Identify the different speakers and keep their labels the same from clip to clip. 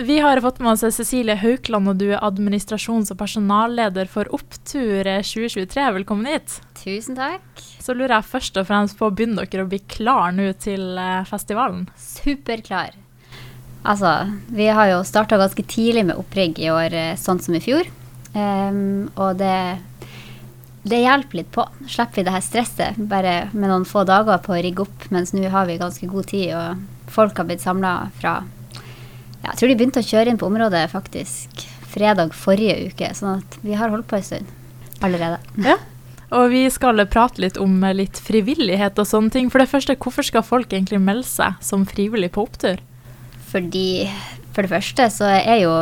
Speaker 1: Vi har fått med oss Cecilie Haukland, og du er administrasjons- og personalleder for Opptur 2023. Velkommen hit.
Speaker 2: Tusen takk.
Speaker 1: Så lurer jeg først og fremst på, begynner dere å bli klar nå til eh, festivalen?
Speaker 2: Superklar. Altså, vi har jo starta ganske tidlig med opprigg i år, eh, sånn som i fjor. Um, og det, det hjelper litt på. Slipper vi det her stresset bare med noen få dager på å rigge opp, mens nå har vi ganske god tid, og folk har blitt samla fra jeg tror de begynte å kjøre inn på området faktisk fredag forrige uke, sånn at vi har holdt på en stund allerede.
Speaker 1: Ja, og vi skal prate litt om litt frivillighet og sånne ting. For det første, hvorfor skal folk egentlig melde seg som frivillig på opptur?
Speaker 2: Fordi for det første så er jo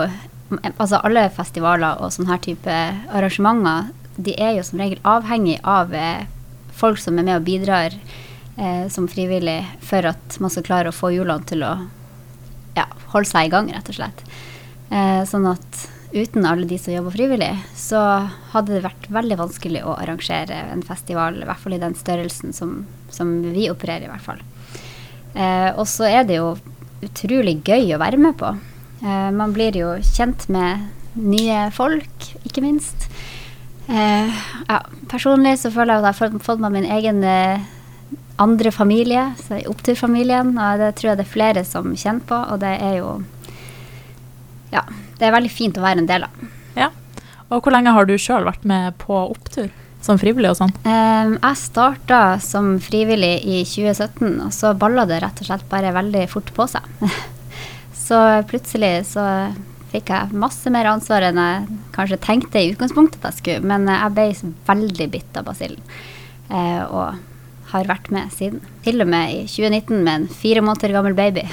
Speaker 2: altså alle festivaler og sånne her type arrangementer, de er jo som regel avhengig av eh, folk som er med og bidrar eh, som frivillig for at man skal klare å få hjulene til å ja, holde seg i gang, rett og slett. Eh, sånn at uten alle de som jobber frivillig, så hadde det vært veldig vanskelig å arrangere en festival, i hvert fall i den størrelsen som, som vi opererer, i hvert fall. Eh, og så er det jo utrolig gøy å være med på. Eh, man blir jo kjent med nye folk, ikke minst. Eh, ja, personlig så føler jeg at jeg har fått meg min egen eh, andre familie, så Oppturfamilien. Og det tror jeg det er flere som kjenner på, og det er jo Ja, det er veldig fint å være en del av.
Speaker 1: Ja. Og hvor lenge har du sjøl vært med på opptur? Som frivillig og sånn?
Speaker 2: Um, jeg starta som frivillig i 2017, og så balla det rett og slett bare veldig fort på seg. så plutselig så fikk jeg masse mer ansvar enn jeg kanskje tenkte i utgangspunktet at jeg skulle, men jeg ble veldig bitt av basillen. Uh, og har vært med siden. Til og med i 2019 med en fire måneder gammel baby.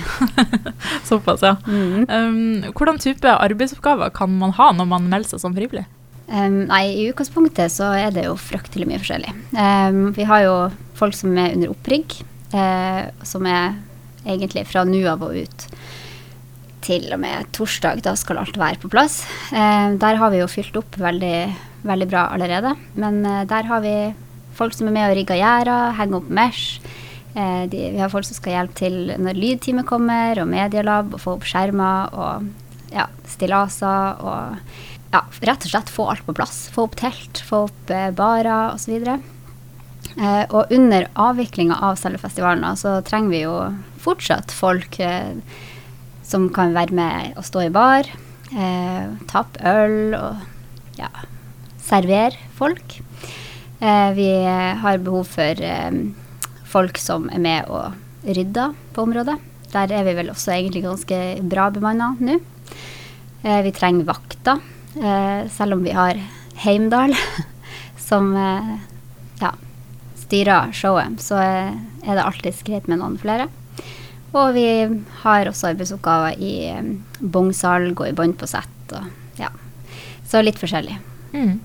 Speaker 1: Såpass, ja. Mm. Um, hvordan type arbeidsoppgaver kan man ha når man melder seg som frivillig?
Speaker 2: Um, nei, I utgangspunktet så er det jo fryktelig mye forskjellig. Um, vi har jo folk som er under opprigg, uh, som er egentlig fra nå av og ut til og med torsdag. Da skal alt være på plass. Uh, der har vi jo fylt opp veldig, veldig bra allerede. Men uh, der har vi folk som er med og rigger gjerder, henger opp mesh. Eh, de, vi har folk som skal hjelpe til når lydtime kommer, og medielab, og få opp skjermer og ja, stillaser og ja, rett og slett få alt på plass. Få opp telt, få opp eh, barer osv. Eh, og under avviklinga av selve festivalen så trenger vi jo fortsatt folk eh, som kan være med og stå i bar, eh, tappe øl og ja, servere folk. Eh, vi har behov for eh, folk som er med og rydder på området. Der er vi vel også egentlig ganske bra bemanna nå. Eh, vi trenger vakter, selv om vi har Heimdal som ja, styrer showet, så er det alltid greit med noen flere. Og vi har også arbeidsoppgaver i bongsalg og i bånd på sett. Og, ja. Så litt forskjellig. Mm.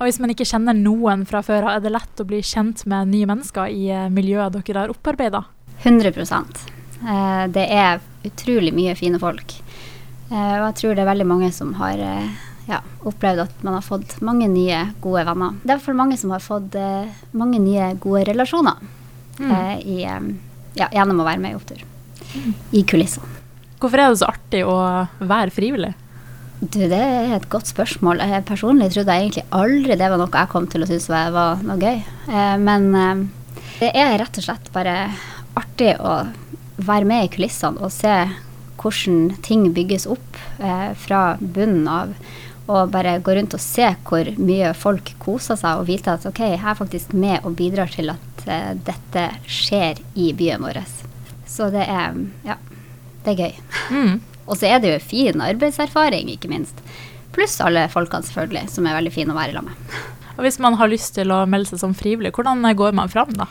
Speaker 1: Og hvis man ikke kjenner noen fra før, er det lett å bli kjent med nye mennesker i eh, miljøet dere har opparbeida?
Speaker 2: 100 eh, Det er utrolig mye fine folk. Eh, og jeg tror det er veldig mange som har ja, opplevd at man har fått mange nye, gode venner. Det er i hvert fall mange som har fått mange nye, gode relasjoner mm. i, ja, gjennom å være med i Opptur. Mm. I kulissene.
Speaker 1: Hvorfor er det så artig å være frivillig?
Speaker 2: Du, Det er et godt spørsmål. Jeg personlig trodde jeg egentlig aldri det var noe jeg kom til å synes var noe gøy. Eh, men eh, det er rett og slett bare artig å være med i kulissene og se hvordan ting bygges opp eh, fra bunnen av. Og bare gå rundt og se hvor mye folk koser seg og vite at ok, jeg er faktisk med og bidrar til at dette skjer i byen vår. Så det er ja, det er gøy. Mm. Og så er det jo fin arbeidserfaring, ikke minst. Pluss alle folkene, selvfølgelig, som er veldig fine å være i lag med.
Speaker 1: Og hvis man har lyst til å melde seg som frivillig, hvordan går man fram da?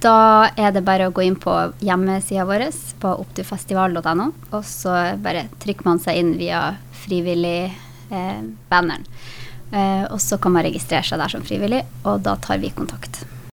Speaker 2: Da er det bare å gå inn på hjemmesida vår på opptilfestival.no, og så bare trykker man seg inn via frivillig-banneren. Eh, eh, og så kan man registrere seg der som frivillig, og da tar vi kontakt.